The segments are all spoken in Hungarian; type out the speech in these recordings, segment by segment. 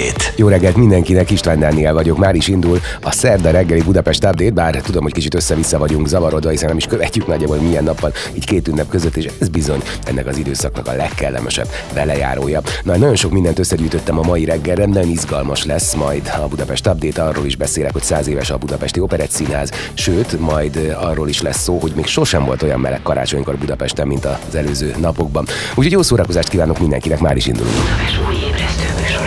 Update. Jó reggelt mindenkinek, István Dániel vagyok, már is indul a szerda reggeli Budapest Update, bár tudom, hogy kicsit össze-vissza vagyunk zavarodva, hiszen nem is követjük nagyjából milyen nappal, így két ünnep között, és ez bizony ennek az időszaknak a legkellemesebb belejárója. Na, nagyon sok mindent összegyűjtöttem a mai reggelre, nagyon izgalmas lesz majd a Budapest Update, arról is beszélek, hogy száz éves a Budapesti Operett Színház, sőt, majd arról is lesz szó, hogy még sosem volt olyan meleg karácsonykor Budapesten, mint az előző napokban. Úgyhogy jó szórakozást kívánok mindenkinek, már is indulunk. Budapest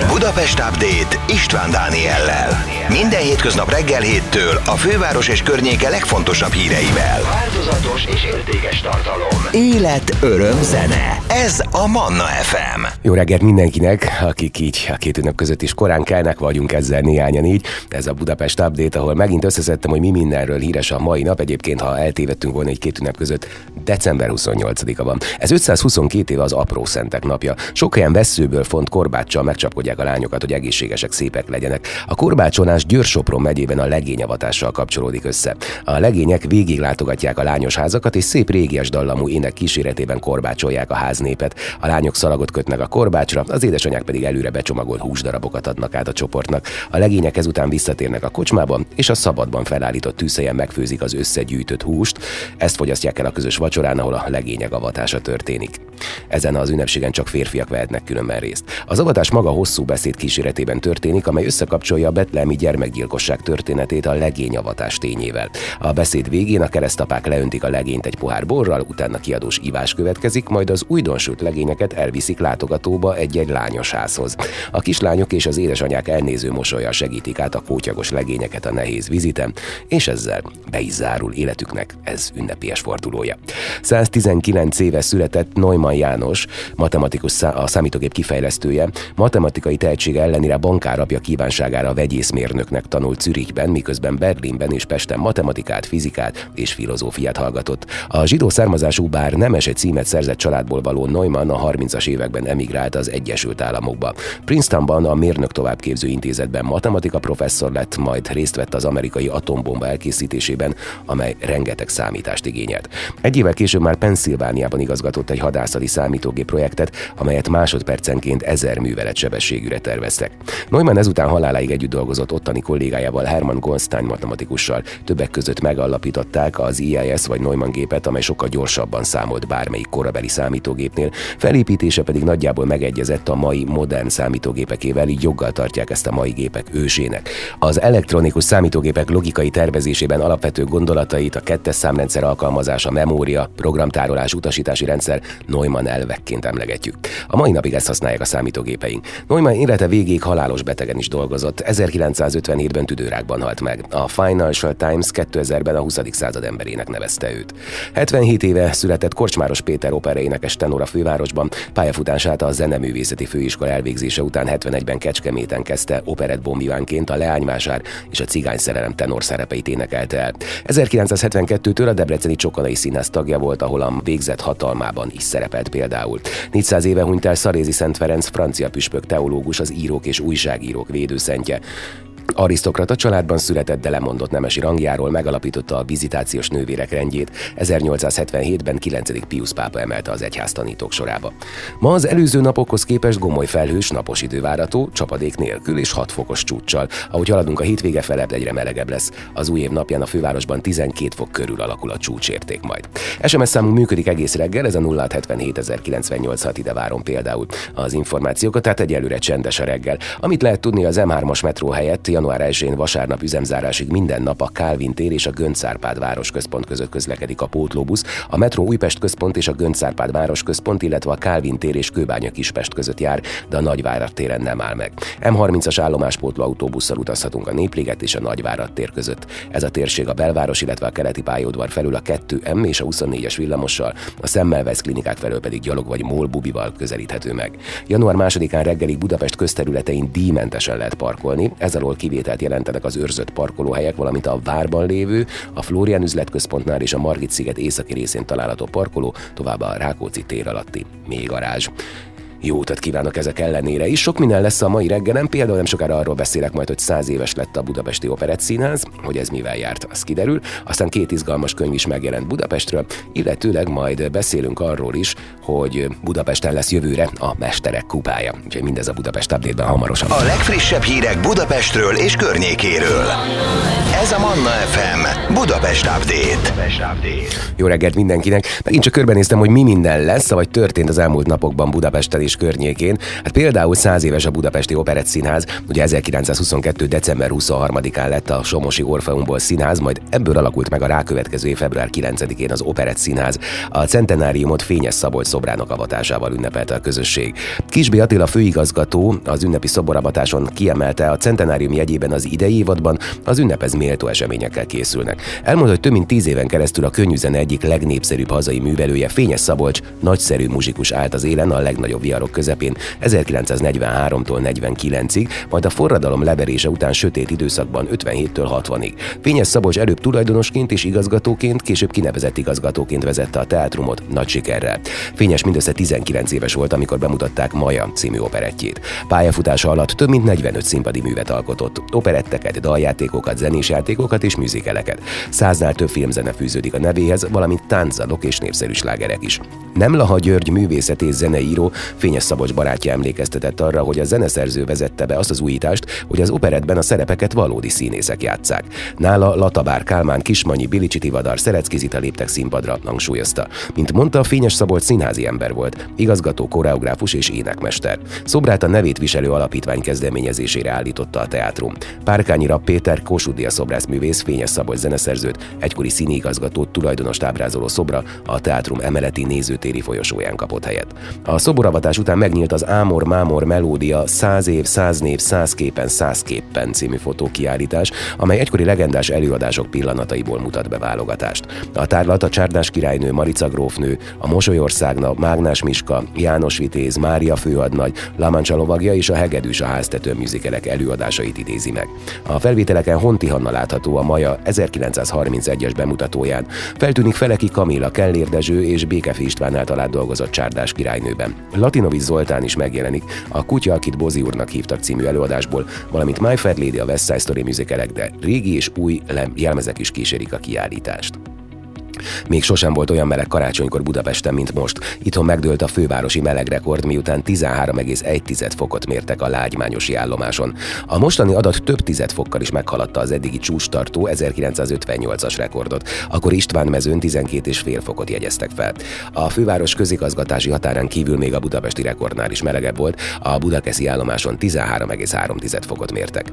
Update István Dániellel. Minden hétköznap reggel héttől a főváros és környéke legfontosabb híreivel. Változatos és értékes tartalom. Élet, öröm, zene. Ez a Manna FM. Jó reggelt mindenkinek, akik így a két ünnep között is korán kelnek, vagyunk ezzel néhányan így. Ez a Budapest Update, ahol megint összeszedtem, hogy mi mindenről híres a mai nap. Egyébként, ha eltévedtünk volna egy két ünnep között, december 28-a van. Ez 522 éve az apró szentek napja. Sok helyen veszőből font korbáccsal megcsapkodják a lányokat, hogy egészségesek, szépek legyenek. A korbácsolás Győr-Sopron megyében a legényavatással kapcsolódik össze. A legények végig látogatják a lányos házakat, és szép régies dallamú ének kíséretében korbácsolják a háznépet. A lányok szalagot kötnek a korbácsra, az édesanyák pedig előre becsomagolt húsdarabokat adnak át a csoportnak. A legények ezután visszatérnek a kocsmába, és a szabadban felállított tűzhelyen megfőzik az összegyűjtött húst. Ezt fogyasztják el a közös vacsorán, ahol a legények avatása történik. Ezen az ünnepségen csak férfiak vehetnek különben részt. Az avatás maga hosszú beszéd kíséretében történik, amely összekapcsolja a betlemi gyermekgyilkosság történetét a legényavatás tényével. A beszéd végén a keresztapák leöntik a legényt egy pohár borral, utána kiadós ivás következik, majd az újdonsült legényeket elviszik látogatóba egy-egy lányos házhoz. A kislányok és az édesanyák elnéző mosolya segítik át a kótyagos legényeket a nehéz vizitem, és ezzel be is zárul életüknek ez ünnepélyes fordulója. 119 éve született Neumann János, matematikus a számítógép kifejlesztője, matematikai tehetsége ellenére bankárapja kívánságára vegyészmérnöknek tanult Zürichben, miközben Berlinben és Pesten matematikát, fizikát és filozófiát hallgatott. A zsidó származású bár nemes egy címet szerzett családból való Neumann a 30-as években emigrált az Egyesült Államokba. Princetonban a mérnök továbbképző intézetben matematika professzor lett, majd részt vett az amerikai atombomba elkészítésében, amely rengeteg számítást igényelt. Egy évvel később már Pennsylvániában igazgatott egy hadászati számítógép projektet, amelyet másodpercenként ezer művelet sebességűre terveztek. Neumann ezután haláláig együtt dolgozott ottani kollégájával Hermann Goldstein matematikussal. Többek között megalapították az IIS vagy Neumann gépet, amely sokkal gyorsabban számolt bármelyik korabeli számítógépnél. Felépítése pedig nagyjából megegyezett a mai modern számítógépekével, így joggal tartják ezt a mai gépek ősének. Az elektronikus számítógépek logikai tervezésében alapvető gondolatait a kettes számrendszer alkalmazása, memória, programtárolás, utasítási rendszer Neumann elvekként emlegetjük. A mai napig ezt használják a számítógépeink. Neumann élete végéig halálos betegen is dolgozott. 1957-ben tüdőrákban halt meg. A Financial Times 2000-ben a 20. század emberének nevezte őt. 77 éve született Korcsmáros Péter opera énekes tenor a fővárosban. Pályafutását a Zeneművészeti Főiskola elvégzése után 71-ben Kecskeméten kezdte operett bombivánként a Leánymásár és a Cigány szerelem tenor szerepeit énekelte el. 1972-től a Debreceni Csokonai Színház tagja volt, ahol a végzett hatalmában is szerepelt például. 400 éve hunyt el Szarézi Szent Ferenc, francia püspök teológus, az írók és újságírók védőszentje. Arisztokrata családban született, de lemondott nemesi rangjáról megalapította a vizitációs nővérek rendjét. 1877-ben 9. Pius pápa emelte az egyház tanítók sorába. Ma az előző napokhoz képest gomoly felhős, napos idő várható, csapadék nélkül és 6 fokos csúccsal. Ahogy haladunk a hétvége felett, egyre melegebb lesz. Az új év napján a fővárosban 12 fok körül alakul a csúcsérték majd. SMS számunk működik egész reggel, ez a 077 ide várom például az információkat, tehát egyelőre csendes a reggel. Amit lehet tudni az M3-as metró helyett, január 1-én vasárnap üzemzárásig minden nap a Kálvin tér és a Göncárpád városközpont között közlekedik a pótlóbusz, a metró Újpest központ és a Göncárpád városközpont, illetve a Kálvin tér és Kőbánya Kispest között jár, de a Nagyvárad téren nem áll meg. M30-as állomáspótló autóbusszal utazhatunk a Népliget és a Nagyvárad tér között. Ez a térség a belváros, illetve a keleti pályaudvar felül a 2M és a 24-es villamossal, a Szemmelweis klinikák felől pedig gyalog vagy bubival közelíthető meg. Január 2-án reggelig Budapest közterületein díjmentesen lehet parkolni, ez alól kivételt jelentenek az őrzött parkolóhelyek, valamint a várban lévő, a Florian üzletközpontnál és a Margit sziget északi részén található parkoló, továbbá a Rákóczi tér alatti még garázs. Jó utat kívánok ezek ellenére is. Sok minden lesz a mai reggelen, például nem sokára arról beszélek majd, hogy száz éves lett a Budapesti Operett Színház, hogy ez mivel járt, az kiderül. Aztán két izgalmas könyv is megjelent Budapestről, illetőleg majd beszélünk arról is, hogy Budapesten lesz jövőre a Mesterek kupája. Úgyhogy mindez a Budapest update hamarosan. A legfrissebb hírek Budapestről és környékéről. Ez a Manna FM Budapest Update. Jó reggelt mindenkinek! Megint csak körbenéztem, hogy mi minden lesz, vagy történt az elmúlt napokban Budapesten és környékén. Hát például 100 éves a Budapesti Operett Színház, ugye 1922. december 23-án lett a Somosi Orfeumból színház, majd ebből alakult meg a rákövetkező év február 9-én az Operett Színház. A centenáriumot Fényes Szabolcs szobrának avatásával ünnepelte a közösség. Kisbi Attila főigazgató az ünnepi szoboravatáson kiemelte a centenárium jegyében az idei évadban az ünnepez méltó eseményekkel készülnek. Elmondta, hogy több mint tíz éven keresztül a könnyűzene egyik legnépszerűbb hazai művelője Fényes Szabolcs nagyszerű muzsikus állt az élen a legnagyobb viharok közepén 1943-tól 49-ig, majd a forradalom leverése után sötét időszakban 57-től 60-ig. Fényes Szabolcs előbb tulajdonosként és igazgatóként, később kinevezett igazgatóként vezette a teátrumot nagy sikerrel. Fényes mindössze 19 éves volt, amikor bemutatták Maja című operettjét. Pályafutása alatt több mint 45 színpadi művet alkotott, operetteket, daljátékokat, zenés játékokat és műzikeleket. Száznál több filmzene fűződik a nevéhez, valamint tánczalok és népszerű slágerek is. Nem Laha György művészet és zeneíró Fényes Szabocs barátja emlékeztetett arra, hogy a zeneszerző vezette be azt az újítást, hogy az operetben a szerepeket valódi színészek játszák. Nála Latabár Kálmán, Kismanyi, Bilicsi Tivadar, Szerecki léptek színpadra, hangsúlyozta. Mint mondta, Fényes Szabolcs színházi ember volt, igazgató, koreográfus és énekmester. Szobrát a nevét viselő alapítvány kezdeményezésére állította a teátrum. Párkányira Péter Kossuth szobrászművész Fényes Szabolcs zeneszerzőt, egykori színigazgatót tulajdonos ábrázoló szobra a teátrum emeleti nézőtéri folyosóján kapott helyet. A szoboravatás után megnyílt az Ámor Mámor Melódia 100 év, 100 név, 100 képen, 100 képpen című fotókiállítás, amely egykori legendás előadások pillanataiból mutat be válogatást. A tárlat a Csárdás királynő, Marica grófnő, a Mosolyországna, Mágnás Miska, János Vitéz, Mária főadnagy, Lamancsa lovagja és a Hegedűs a háztető műzikelek előadásait idézi meg. A felvételeken Honti Hanna látható a Maja 1931-es bemutatóján. Feltűnik Feleki Kamila, Kellér Dezső és Békefi István által dolgozott Csárdás királynőben. Latinovics Zoltán is megjelenik, a Kutya, akit Bozi úrnak hívtak című előadásból, valamint My Fair Lady a West Side Story musicalek, de régi és új jelmezek is kísérik a kiállítást. Még sosem volt olyan meleg karácsonykor Budapesten, mint most. Itthon megdőlt a fővárosi melegrekord, miután 13,1 fokot mértek a lágymányosi állomáson. A mostani adat több tized fokkal is meghaladta az eddigi csústartó 1958-as rekordot. Akkor István mezőn 12,5 fokot jegyeztek fel. A főváros közigazgatási határán kívül még a budapesti rekordnál is melegebb volt, a budakeszi állomáson 13,3 fokot mértek.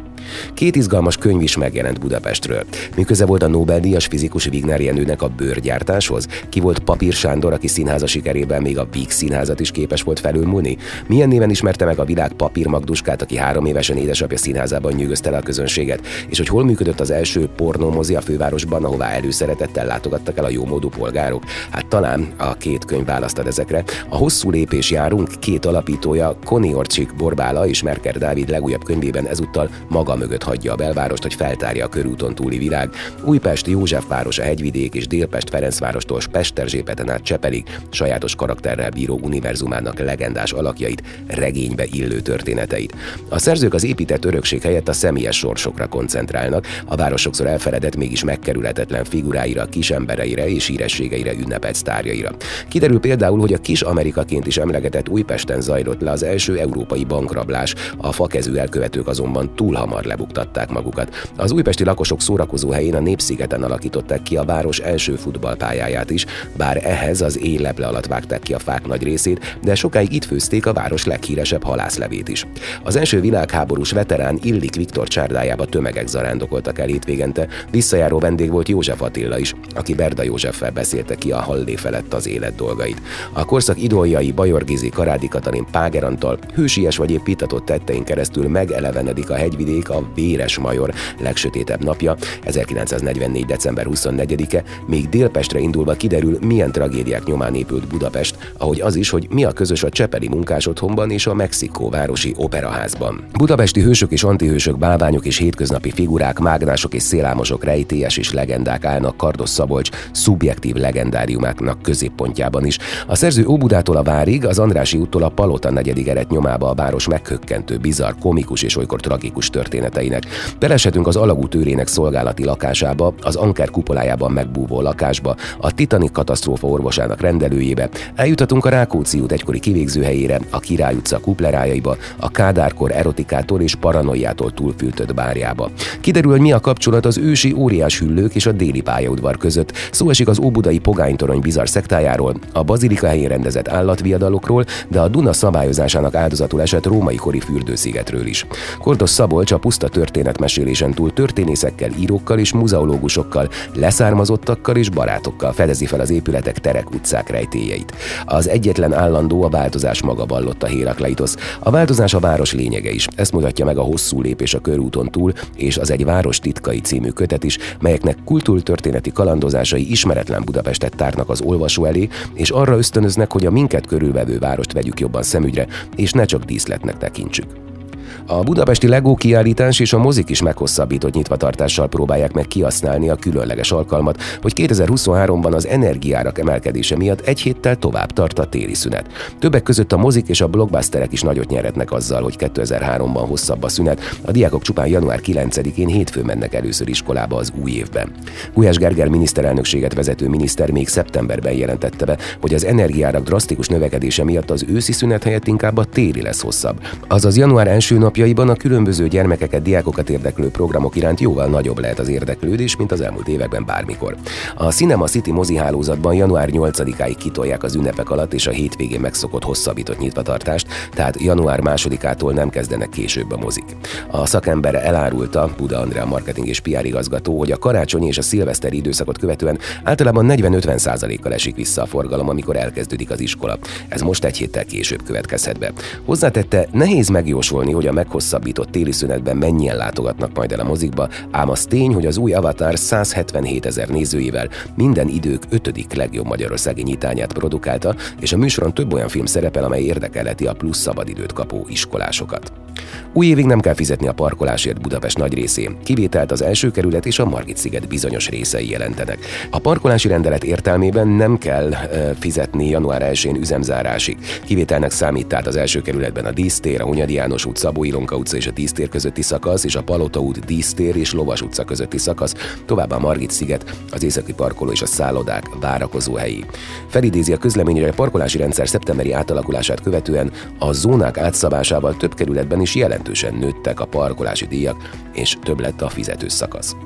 Két izgalmas könyv is megjelent Budapestről. Miköze volt a Nobel-díjas fizikus Wigner Jenőnek a bőr gyártáshoz? Ki volt Papír Sándor, aki színháza sikerében még a Víg színházat is képes volt felülmúlni? Milyen néven ismerte meg a világ Papír Magduskát, aki három évesen édesapja színházában nyűgözte le a közönséget? És hogy hol működött az első pornómozi a fővárosban, ahová előszeretettel látogattak el a jómódú polgárok? Hát talán a két könyv választad ezekre. A hosszú lépés járunk két alapítója, Koni Orcsik Borbála és Merker Dávid legújabb könyvében ezúttal maga mögött hagyja a belvárost, hogy feltárja a körúton túli világ. Újpest, Józsefváros, a hegyvidék és Délpest Ferencvárostól Pesterzsépeten át Csepelig sajátos karakterrel bíró univerzumának legendás alakjait, regénybe illő történeteit. A szerzők az épített örökség helyett a személyes sorsokra koncentrálnak, a város sokszor elfeledett, mégis megkerülhetetlen figuráira, kisembereire és hírességeire ünnepelt sztárjaira. Kiderül például, hogy a kis Amerikaként is emlegetett Újpesten zajlott le az első európai bankrablás, a fakezű elkövetők azonban túl hamar lebuktatták magukat. Az újpesti lakosok szórakozó helyén a Népszigeten alakították ki a város első futballpályáját is, bár ehhez az éjleple alatt vágták ki a fák nagy részét, de sokáig itt főzték a város leghíresebb halászlevét is. Az első világháborús veterán Illik Viktor csárdájába tömegek zarándokoltak el hétvégente, visszajáró vendég volt József Attila is, aki Berda Józseffel beszélte ki a hallé felett az élet dolgait. A korszak idoljai Bajor Gizi, Karádi Katalin, Páger Antal, hősies vagy épp pitatott tettein keresztül megelevenedik a hegyvidék a Véres Major legsötétebb napja, 1944. december 24-e, még dél Délpestre indulva kiderül, milyen tragédiák nyomán épült Budapest, ahogy az is, hogy mi a közös a Csepeli munkásotthonban és a Mexikó városi operaházban. Budapesti hősök és antihősök, bálványok és hétköznapi figurák, mágnások és szélámosok rejtélyes és legendák állnak Kardos Szabolcs szubjektív legendáriumáknak középpontjában is. A szerző Óbudától a Várig, az Andrási úttól a Palota negyedik eret nyomába a város meghökkentő, bizarr, komikus és olykor tragikus történeteinek. Belesetünk az alagút szolgálati lakásába, az Anker kupolájában megbúvó lakásba, a Titanic katasztrófa orvosának rendelőjébe, eljutatunk a Rákóczi út egykori kivégzőhelyére, a Király utca kuplerájaiba, a Kádárkor erotikától és paranoiától túlfűtött bárjába. Kiderül, hogy mi a kapcsolat az ősi óriás hüllők és a déli pályaudvar között. Szó esik az óbudai pogánytorony bizarr szektájáról, a bazilika helyén rendezett állatviadalokról, de a Duna szabályozásának áldozatul esett római kori fürdőszigetről is. Kordos Szabolcs a puszta történetmesélésen túl történészekkel, írókkal és muzeológusokkal, leszármazottakkal és barátokkal fedezi fel az épületek terek utcák rejtélyeit. Az egyetlen állandó a változás maga vallotta Hérakleitosz. A változás a város lényege is. Ezt mutatja meg a hosszú lépés a körúton túl, és az egy város titkai című kötet is, melyeknek kultúrtörténeti kalandozásai ismeretlen Budapestet tárnak az olvasó elé, és arra ösztönöznek, hogy a minket körülvevő várost vegyük jobban szemügyre, és ne csak díszletnek tekintsük. A budapesti Lego kiállítás és a mozik is meghosszabbított nyitvatartással próbálják meg kihasználni a különleges alkalmat, hogy 2023-ban az energiárak emelkedése miatt egy héttel tovább tart a téli szünet. Többek között a mozik és a blockbusterek is nagyot nyeretnek azzal, hogy 2003-ban hosszabb a szünet, a diákok csupán január 9-én hétfőn mennek először iskolába az új évben. Gulyás Gerger miniszterelnökséget vezető miniszter még szeptemberben jelentette be, hogy az energiárak drasztikus növekedése miatt az őszi szünet helyett inkább a téli lesz hosszabb. Azaz január első napjaiban a különböző gyermekeket, diákokat érdeklő programok iránt jóval nagyobb lehet az érdeklődés, mint az elmúlt években bármikor. A Cinema City mozi hálózatban január 8-áig kitolják az ünnepek alatt és a hétvégén megszokott hosszabbított nyitvatartást, tehát január 2-ától nem kezdenek később a mozik. A szakember elárulta, Buda Andrea marketing és PR igazgató, hogy a karácsonyi és a szilveszteri időszakot követően általában 40-50 kal esik vissza a forgalom, amikor elkezdődik az iskola. Ez most egy héttel később következhet be. Hozzátette, nehéz megjósolni, hogy a meghosszabbított téli szünetben mennyien látogatnak majd el a mozikba, ám az tény, hogy az új Avatar 177 ezer nézőivel minden idők ötödik legjobb magyarországi nyitányát produkálta, és a műsoron több olyan film szerepel, amely érdekelheti a plusz szabadidőt kapó iskolásokat. Új évig nem kell fizetni a parkolásért Budapest nagy részén. Kivételt az első kerület és a Margit-sziget bizonyos részei jelentenek. A parkolási rendelet értelmében nem kell e, fizetni január 1-én üzemzárásig. Kivételnek számít tehát az első kerületben a Dísztér, a Hunyadi János út, Szabó Ilonka utca és a Dísztér közötti szakasz, és a Palota út, Dísztér és Lovas utca közötti szakasz, továbbá a Margit-sziget, az északi parkoló és a szállodák várakozó helyi. Felidézi a közlemény, hogy a parkolási rendszer szeptemberi átalakulását követően a zónák átszabásával több kerületben is jelentősen nőttek a parkolási díjak, és több lett a fizetős szakasz.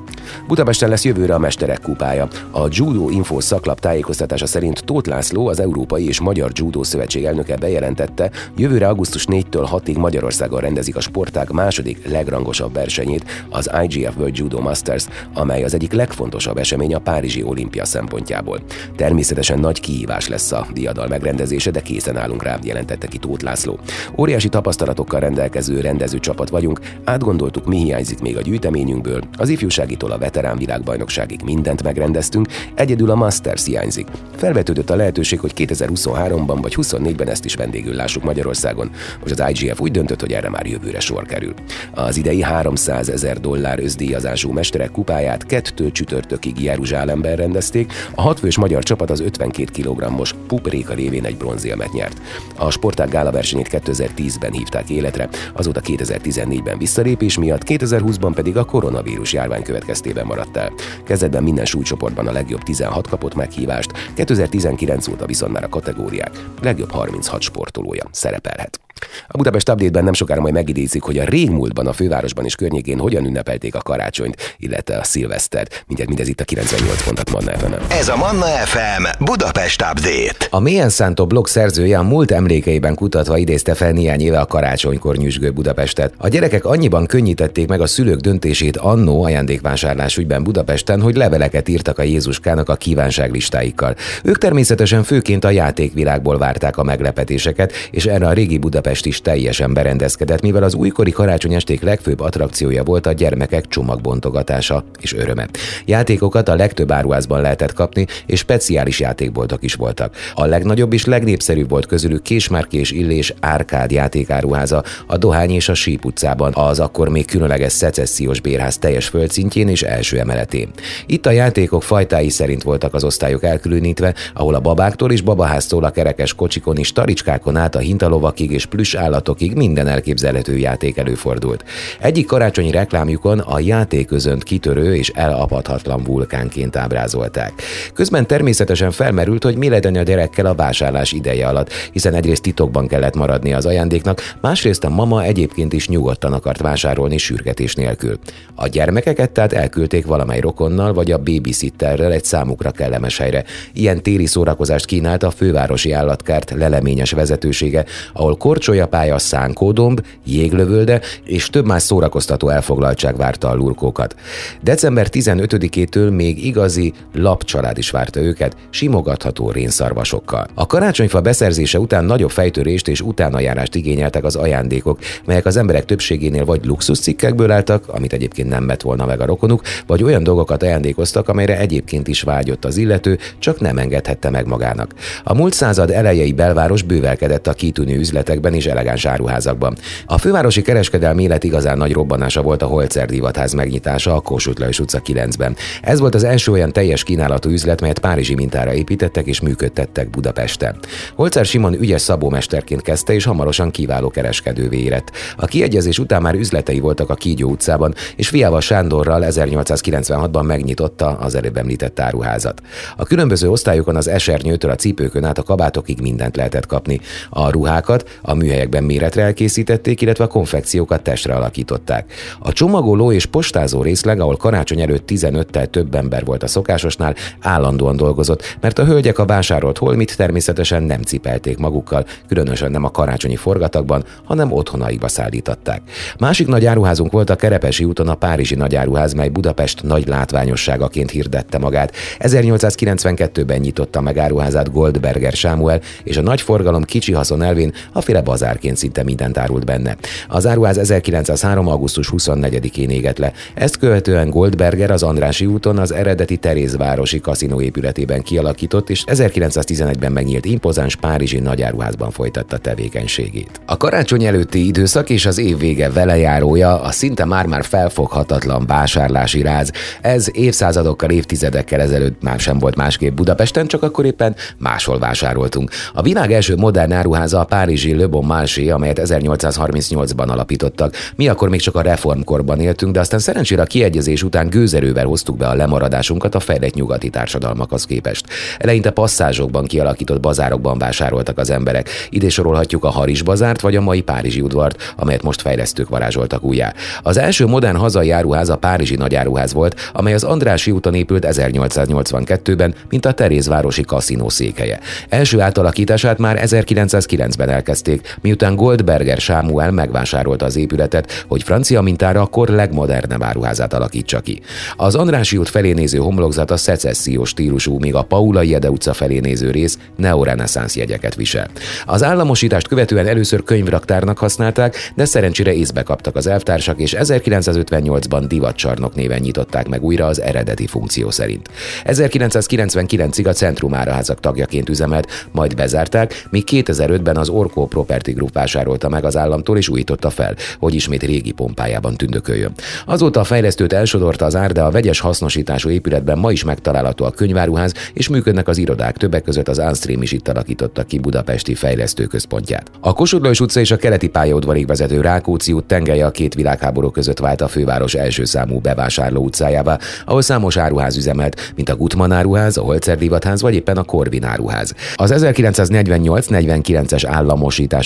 Budapesten lesz jövőre a Mesterek kupája. A Judo Info szaklap tájékoztatása szerint Tóth László, az Európai és Magyar Judo Szövetség elnöke bejelentette, jövőre augusztus 4-től 6-ig Magyarországon rendezik a sportág második legrangosabb versenyét, az IGF World Judo Masters, amely az egyik legfontosabb esemény a Párizsi olimpia szempontjából. Természetesen nagy kihívás lesz a diadal megrendezése, de készen állunk rá, jelentette ki Tóth László. Óriási tapasztalatokkal rendelkező rendező csapat vagyunk, átgondoltuk, mi hiányzik még a gyűjteményünkből, az ifjúságitól a veterán világbajnokságig mindent megrendeztünk, egyedül a Masters hiányzik. Felvetődött a lehetőség, hogy 2023-ban vagy 24-ben ezt is vendégül lássuk Magyarországon. Most az IGF úgy döntött, hogy erre már jövőre sor kerül. Az idei 300 ezer dollár özdíjazású mesterek kupáját kettő csütörtökig Jeruzsálemben rendezték, a hatfős magyar csapat az 52 kg-os pupréka révén egy bronzélmet nyert. A sportág gála versenyét 2010-ben hívták életre, azóta 2014-ben visszalépés miatt, 2020-ban pedig a koronavírus járvány következtében maradt el. Kezdetben minden súlycsoportban a legjobb 16 kapott meghívást, 2019 óta viszont már a kategóriák legjobb 36 sportolója szerepelhet. A Budapest update nem sokára majd megidézik, hogy a régmúltban a fővárosban és környékén hogyan ünnepelték a karácsonyt, illetve a szilvesztert. Mindjárt mindez itt a 98 pontat Manna fm. Ez a Manna FM Budapest Update. A Mélyen Szántó blog szerzője a múlt emlékeiben kutatva idézte fel néhány éve a karácsonykor nyüzsgő Budapestet. A gyerekek annyiban könnyítették meg a szülők döntését annó ajándékvásárlás ügyben Budapesten, hogy leveleket írtak a Jézuskának a kívánságlistáikkal. Ők természetesen főként a játékvilágból várták a meglepetéseket, és erre a régi Budapest Budapest is teljesen berendezkedett, mivel az újkori karácsonyesték legfőbb attrakciója volt a gyermekek csomagbontogatása és öröme. Játékokat a legtöbb áruházban lehetett kapni, és speciális játékboltok is voltak. A legnagyobb és legnépszerűbb volt közülük Késmárki és Illés Árkád játékáruháza a Dohány és a Síp utcában, az akkor még különleges szecessziós bérház teljes földszintjén és első emeletén. Itt a játékok fajtái szerint voltak az osztályok elkülönítve, ahol a babáktól és babaháztól a kerekes kocsikon és taricskákon át a hintalovakig és plüss állatokig minden elképzelhető játék előfordult. Egyik karácsonyi reklámjukon a játéközönt kitörő és elapadhatlan vulkánként ábrázolták. Közben természetesen felmerült, hogy mi legyen a gyerekkel a vásárlás ideje alatt, hiszen egyrészt titokban kellett maradni az ajándéknak, másrészt a mama egyébként is nyugodtan akart vásárolni sürgetés nélkül. A gyermekeket tehát elküldték valamely rokonnal vagy a babysitterrel egy számukra kellemes helyre. Ilyen téri szórakozást kínált a fővárosi állatkárt leleményes vezetősége, ahol korcsolyapálya, szánkódomb, jéglövölde és több más szórakoztató elfoglaltság várta a lurkókat. December 15-től még igazi lapcsalád is várta őket, simogatható rénszarvasokkal. A karácsonyfa beszerzése után nagyobb fejtörést és utánajárást igényeltek az ajándékok, melyek az emberek többségénél vagy luxuscikkekből álltak, amit egyébként nem vett volna meg a rokonuk, vagy olyan dolgokat ajándékoztak, amelyre egyébként is vágyott az illető, csak nem engedhette meg magának. A múlt század elejei belváros bővelkedett a kitűnő üzletekben és elegáns áruházakban. A fővárosi kereskedelmi élet igazán nagy robbanása volt a Holzer divatház megnyitása a Kossuth Lajos utca 9-ben. Ez volt az első olyan teljes kínálatú üzlet, melyet Párizsi mintára építettek és működtettek Budapesten. Holzer Simon ügyes szabómesterként kezdte és hamarosan kiváló kereskedővé érett. A kiegyezés után már üzletei voltak a Kígyó utcában, és fiával Sándorral 1896-ban megnyitotta az előbb említett áruházat. A különböző osztályokon az esernyőtől a cipőkön át a kabátokig mindent lehetett kapni. A ruhákat a műhelyekben méretre elkészítették, illetve a konfekciókat testre alakították. A csomagoló és postázó részleg, ahol karácsony előtt 15-tel több ember volt a szokásosnál, állandóan dolgozott, mert a hölgyek a vásárolt holmit természetesen nem cipelték magukkal, különösen nem a karácsonyi forgatagban, hanem otthonaikba szállították. Másik nagy áruházunk volt a Kerepesi úton a Párizsi nagyáruház, mely Budapest nagy látványosságaként hirdette magát. 1892-ben nyitotta meg áruházát Goldberger Sámuel, és a nagy forgalom kicsi haszon elvén a féle bazárként szinte mindent árult benne. Az áruház 1903. augusztus 24-én égett le. Ezt követően Goldberger az Andrási úton az eredeti Terézvárosi kaszinó épületében kialakított, és 1911-ben megnyílt impozáns Párizsi nagyáruházban folytatta tevékenységét. A karácsony előtti időszak és az év vége velejárója a szinte már-már felfoghatatlan vásárlási ráz. Ez évszázadokkal, évtizedekkel ezelőtt már sem volt másképp Budapesten, csak akkor éppen máshol vásároltunk. A világ első modern áruháza a párizsi Le Bon Marché, amelyet 1838-ban alapítottak. Mi akkor még csak a reformkorban éltünk, de aztán szerencsére a kiegyezés után gőzerővel hoztuk be a lemaradásunkat a fejlett nyugati társadalmakhoz képest. Eleinte passzázsokban kialakított bazárokban vásároltak az emberek. Ide sorolhatjuk a Haris bazárt vagy a mai Párizsi udvart, amelyet most fejlesztők varázsoltak újjá. Az első modern hazai áruház a Párizsi nagyáruház volt, amely az Andrási úton épült 1882-ben, mint a Terézvárosi kaszinó székhelye. Első átalakítását már 1909-ben elkezdték, miután Goldberger Sámuel megvásárolta az épületet, hogy francia mintára akkor legmodernebb áruházát alakítsa ki. Az Andrási út felé néző homlokzat a szecessziós stílusú, míg a Paula Jede utca felé néző rész neoreneszánsz jegyeket visel. Az államosítást követően először könyvraktárnak használták, de szerencsére észbe kaptak az elvtársak, és 1958-ban divatcsarnok néven nyitották meg újra az eredeti funkció szerint. 1999-ig a Centrum Áraházak tagjaként üzemelt, majd bezárták, míg 2005-ben az Orko Property Group vásárolta meg az államtól és újította fel, hogy ismét régi pompájában tündököljön. Azóta a fejlesztőt elsodorta az ár, de a vegyes hasznosítású épületben ma is megtalálható a könyváruház, és működnek az irodák, többek között az Anstream is itt alakította ki budapesti fejlesztőközpontját. A Kossuth utca és a keleti pályaudvarig vezető Rákóczi út tengelye a két világháború között vált a főváros első számú bevásárló utcájává, ahol számos áruház üzemelt, mint a Gutman áruház, a Holzer divatház vagy éppen a Korvin áruház. Az 1948-49-es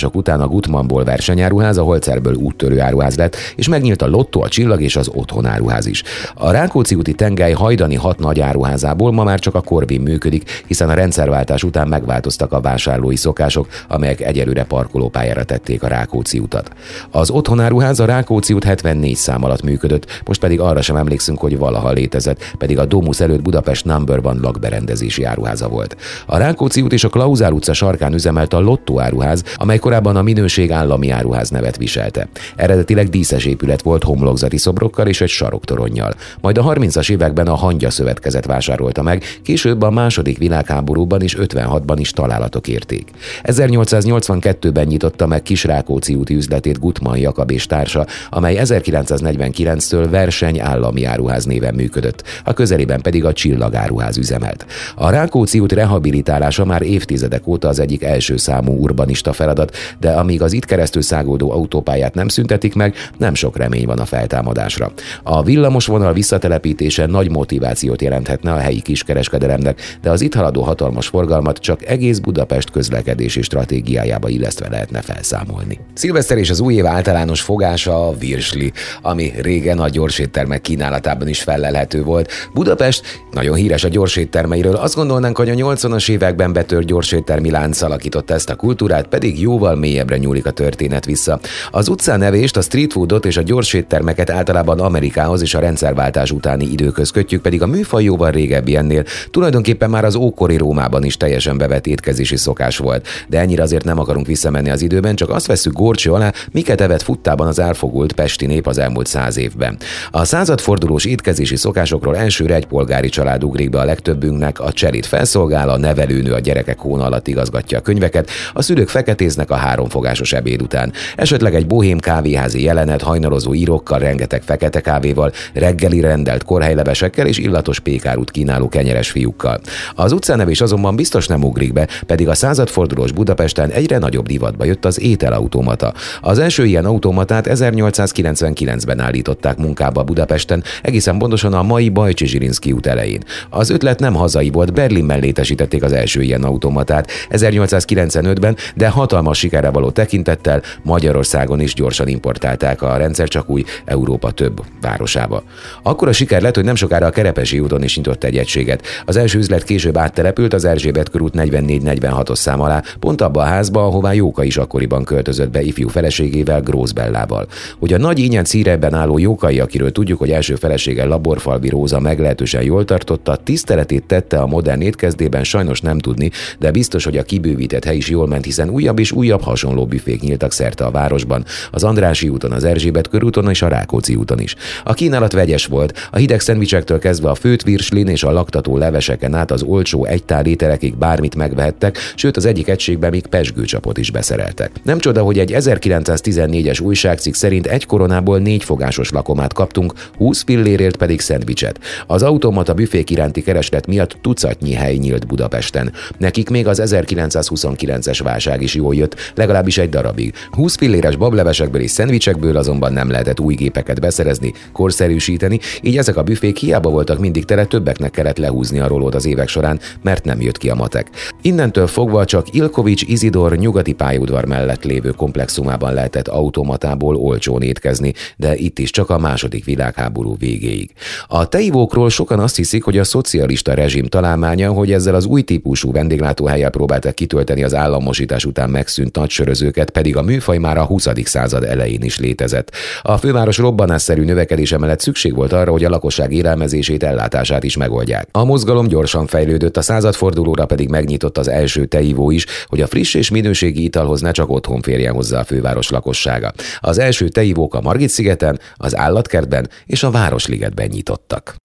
államosítások után a Gutmanból versenyáruház, a Holzerből úttörő áruház lett, és megnyílt a Lotto, a Csillag és az Otthon áruház is. A Rákóczi úti tengely hajdani hat nagy áruházából ma már csak a Korvin működik, hiszen a rendszerváltás után megváltoztak a vásárlói szokások, amelyek egyelőre parkolópályára tették a Rákóczi utat. Az otthonáruház a Rákóczi út 74 szám alatt működött, most pedig arra sem emlékszünk, hogy valaha létezett, pedig a Domus előtt Budapest number van lakberendezési áruháza volt. A Rákóczi út és a Klauzár utca sarkán üzemelt a Lotto áruház, amely korábban a minőség állami áruház nevet viselte. Eredetileg díszes épület volt homlokzati szobrokkal és egy saroktoronnyal. Majd a 30-as években a Hangya Szövetkezet vásárolta meg, később a második világháborúban és 56-ban is találatok érték. 1882-ben nyitotta meg Kisrákóczi úti üzletét Gutman Jakab és társa, amely 1949-től verseny állami áruház néven működött, a közelében pedig a Csillagáruház üzemelt. A Rákóczi út rehabilitálása már évtizedek óta az egyik első számú urbanista feladat, de amíg az itt keresztül száguldó autópályát nem szüntetik meg, nem sok remény van a feltámadásra. A villamos vonal visszatelepítése nagy motivációt jelenthetne a helyi kiskereskedelemnek, de az itt haladó hatalmas forgalmat csak egész Budapest közlekedési stratégiájába illesztve lehetne felszámolni. Szilveszter és az új év általános fogása a virsli, ami régen a gyorséttermek kínálatában is fellelhető volt. Budapest nagyon híres a gyorséttermeiről, azt gondolnánk, hogy a 80-as években betört gyorséttermi lánc alakította ezt a kultúrát, pedig jóval mélyebbre nyúlik a történet vissza. Az utcán nevést, a street foodot és a gyorséttermeket általában Amerikához és a rendszerváltás utáni időköz kötjük, pedig a műfaj jóval régebbi ennél. Tulajdonképpen már az ókori Rómában is teljesen bevett étkezési szokás volt. De ennyire azért nem akarunk visszamenni az időben, csak azt veszük górcső alá, miket evett futtában az elfogult pesti nép az elmúlt száz évben. A századfordulós étkezési szokásokról elsőre egy polgári család ugrik be a legtöbbünknek, a cserit felszolgál, a nevelőnő a gyerekek hóna alatt igazgatja a könyveket, a szülők feketéznek a háromfogásos ebéd után. Esetleg egy bohém kávéházi jelenet hajnalozó írókkal, rengeteg fekete kávéval, reggeli rendelt korhelylevesekkel és illatos pékárút kínáló kenyeres fiúkkal. Az utcánevés azonban biztos nem ugrik be, pedig a századfordulós Budapesten egyre nagyobb divatba jött az ételautomata. Az első ilyen automatát 1899-ben állították munkába Budapesten, egészen pontosan a mai Bajcsi Zsirinszki út elején. Az ötlet nem hazai volt, Berlinben létesítették az első ilyen automatát 1895-ben, de hatalmas sikere való tekintettel Magyarországon is gyorsan importálták a rendszer csak új Európa több városába. Akkor a siker lett, hogy nem sokára a Kerepesi úton is nyitott egy egységet. Az első üzlet később áttelepült az Erzsébet körút 44-46-os szám alá, pont abba a házba, ahová Jóka is akkoriban költözött be ifjú feleségével, Grósz Bellával. Hogy a nagy ínyen círeben álló Jókai, akiről tudjuk, hogy első felesége Laborfalvi Róza meglehetősen jól tartotta, tiszteletét tette a modern étkezdében, sajnos nem tudni, de biztos, hogy a kibővített hely is jól ment, hiszen újabb és újabb hasonló büfék nyíltak szerte a városban, az Andrási úton, az Erzsébet körúton és a Rákóczi úton is. A kínálat vegyes volt, a hideg szendvicsektől kezdve a főt virslin és a laktató leveseken át az olcsó egytár ételekig bármit megvehettek, sőt az egyik egységben még pesgőcsapot is beszereltek. Nem csoda, hogy egy 1914-es újságcikk szerint egy koronából négy fogásos lakomát kaptunk, 20 pillérért pedig szendvicset. Az automata büfék iránti kereslet miatt tucatnyi hely nyílt Budapesten. Nekik még az 1929-es válság is jól jött, legalábbis egy darabig. 20 pilléres bablevesekből és szendvicsekből azonban nem lehetett új gépeket beszerezni, korszerűsíteni, így ezek a büfék hiába voltak mindig tele, többeknek kellett lehúzni a rolót az évek során, mert nem jött ki a matek. Innentől fogva csak Ilkovics Izidor nyugati pályaudvar mellett lévő komplexumában lehetett automatából olcsón étkezni, de itt is csak a második világháború végéig. A teivókról sokan azt hiszik, hogy a szocialista rezsim találmánya, hogy ezzel az új típusú vendéglátóhelyel próbáltak kitölteni az államosítás után megszűnt nagysörözőket, pedig a műfaj már a 20. század elején is létezett. A főváros robbanásszerű növekedése mellett szükség volt arra, hogy a lakosság élelmezését, ellátását is megoldják. A mozgalom gyorsan fejlődött, a századfordulóra pedig megnyitott az első teivó is, hogy a friss és minőségi italhoz ne csak otthon férjen hozzá a főváros lakossága. Az első teivók a Margit-szigeten, az Állatkertben és a Városligetben nyitottak.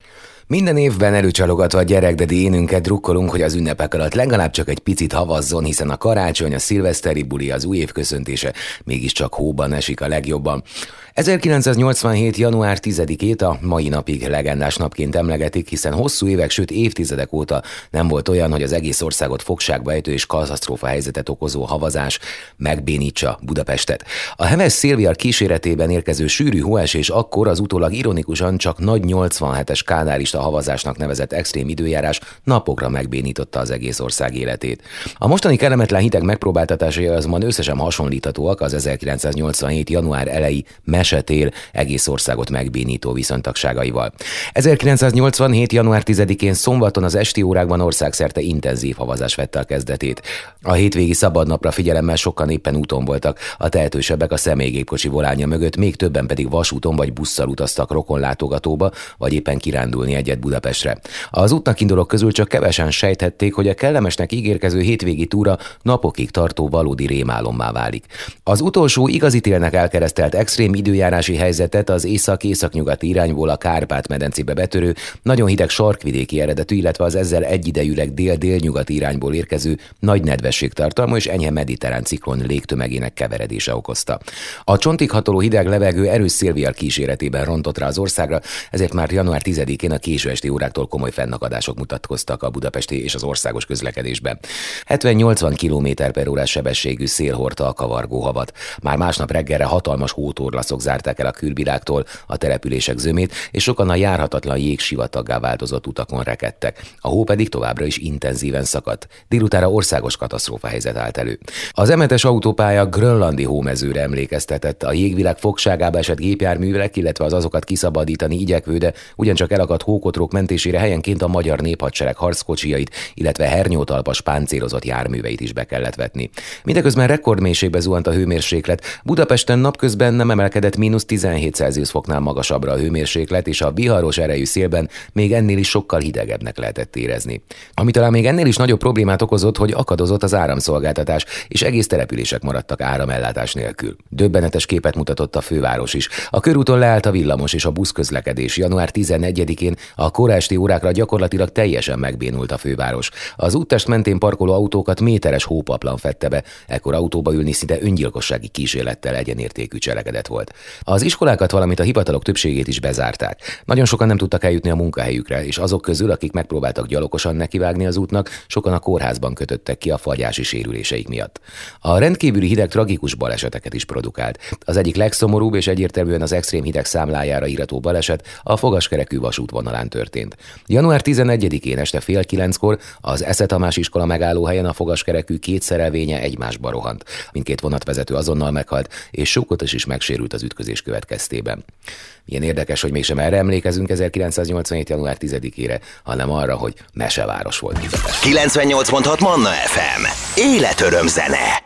Minden évben előcsalogatva a gyerekdedi énünket drukkolunk, hogy az ünnepek alatt legalább csak egy picit havazzon, hiszen a karácsony, a szilveszteri buli, az új év köszöntése mégiscsak hóban esik a legjobban. 1987. január 10-ét a mai napig legendás napként emlegetik, hiszen hosszú évek, sőt évtizedek óta nem volt olyan, hogy az egész országot fogságba ejtő és katasztrófa helyzetet okozó havazás megbénítsa Budapestet. A Heves Szilviar kíséretében érkező sűrű hóesés akkor az utólag ironikusan csak nagy 87-es kádárista havazásnak nevezett extrém időjárás napokra megbénította az egész ország életét. A mostani kellemetlen hideg megpróbáltatásai azonban összesen hasonlíthatóak az 1987. január elejé mesetél egész országot megbénító viszontagságaival. 1987. január 10-én szombaton az esti órákban országszerte intenzív havazás vette a kezdetét. A hétvégi szabadnapra figyelemmel sokan éppen úton voltak, a tehetősebbek a személygépkocsi volánja mögött, még többen pedig vasúton vagy busszal utaztak rokonlátogatóba, vagy éppen kirándulni egy egyet Budapestre. Az útnak indulók közül csak kevesen sejthették, hogy a kellemesnek ígérkező hétvégi túra napokig tartó valódi rémálommá válik. Az utolsó igazi télnek elkeresztelt extrém időjárási helyzetet az észak-északnyugati irányból a Kárpát-medencébe betörő, nagyon hideg sarkvidéki eredetű, illetve az ezzel egyidejűleg dél-délnyugati irányból érkező nagy nedvesség tartalma és enyhe mediterrán ciklon légtömegének keveredése okozta. A csontig hatoló hideg levegő erős szélviar kíséretében rontott rá az országra, ezért már január 10-én a késő esti óráktól komoly fennakadások mutatkoztak a budapesti és az országos közlekedésben. 70-80 km per órás sebességű szél hordta a kavargó havat. Már másnap reggelre hatalmas hótorlaszok zárták el a külvilágtól a települések zömét, és sokan a járhatatlan jégsivatagá változott utakon rekedtek. A hó pedig továbbra is intenzíven szakadt. Délutára országos katasztrófa helyzet állt elő. Az emetes autópálya grönlandi hómezőre emlékeztetett, a jégvilág fogságába esett gépjárművek, illetve az azokat kiszabadítani igyekvő, de ugyancsak elakadt hókotrók mentésére helyenként a magyar néphadsereg harckocsiait, illetve hernyótalpas páncélozott járműveit is be kellett vetni. Mindeközben rekordmélységbe zuhant a hőmérséklet. Budapesten napközben nem emelkedett mínusz 17 Celsius foknál magasabbra a hőmérséklet, és a viharos erejű szélben még ennél is sokkal hidegebbnek lehetett érezni. Ami talán még ennél is nagyobb problémát okozott, hogy akadozott az áramszolgáltatás, és egész települések maradtak áramellátás nélkül. Döbbenetes képet mutatott a főváros is. A körúton leállt a villamos és a buszközlekedés. Január 14-én a korásti órákra gyakorlatilag teljesen megbénult a főváros. Az úttest mentén parkoló autókat méteres hópaplan fette be, ekkor autóba ülni szinte öngyilkossági kísérlettel egyenértékű cselekedet volt. Az iskolákat, valamint a hivatalok többségét is bezárták. Nagyon sokan nem tudtak eljutni a munkahelyükre, és azok közül, akik megpróbáltak gyalogosan nekivágni az útnak, sokan a kórházban kötöttek ki a fagyási sérüléseik miatt. A rendkívüli hideg tragikus baleseteket is produkált. Az egyik legszomorúbb és egyértelműen az extrém hideg számlájára írató baleset a fogaskerekű vasútvonalán történt. Január 11-én este fél kilenckor az Esze Tamás iskola megállóhelyen a fogaskerekű két szerelvénye egymásba rohant. Mindkét vonatvezető azonnal meghalt, és Sókotos is megsérült az ütközés következtében. Milyen érdekes, hogy mégsem erre emlékezünk 1987. január 10-ére, hanem arra, hogy meseváros volt Budapest. 98.6 Manna FM. Életöröm zene.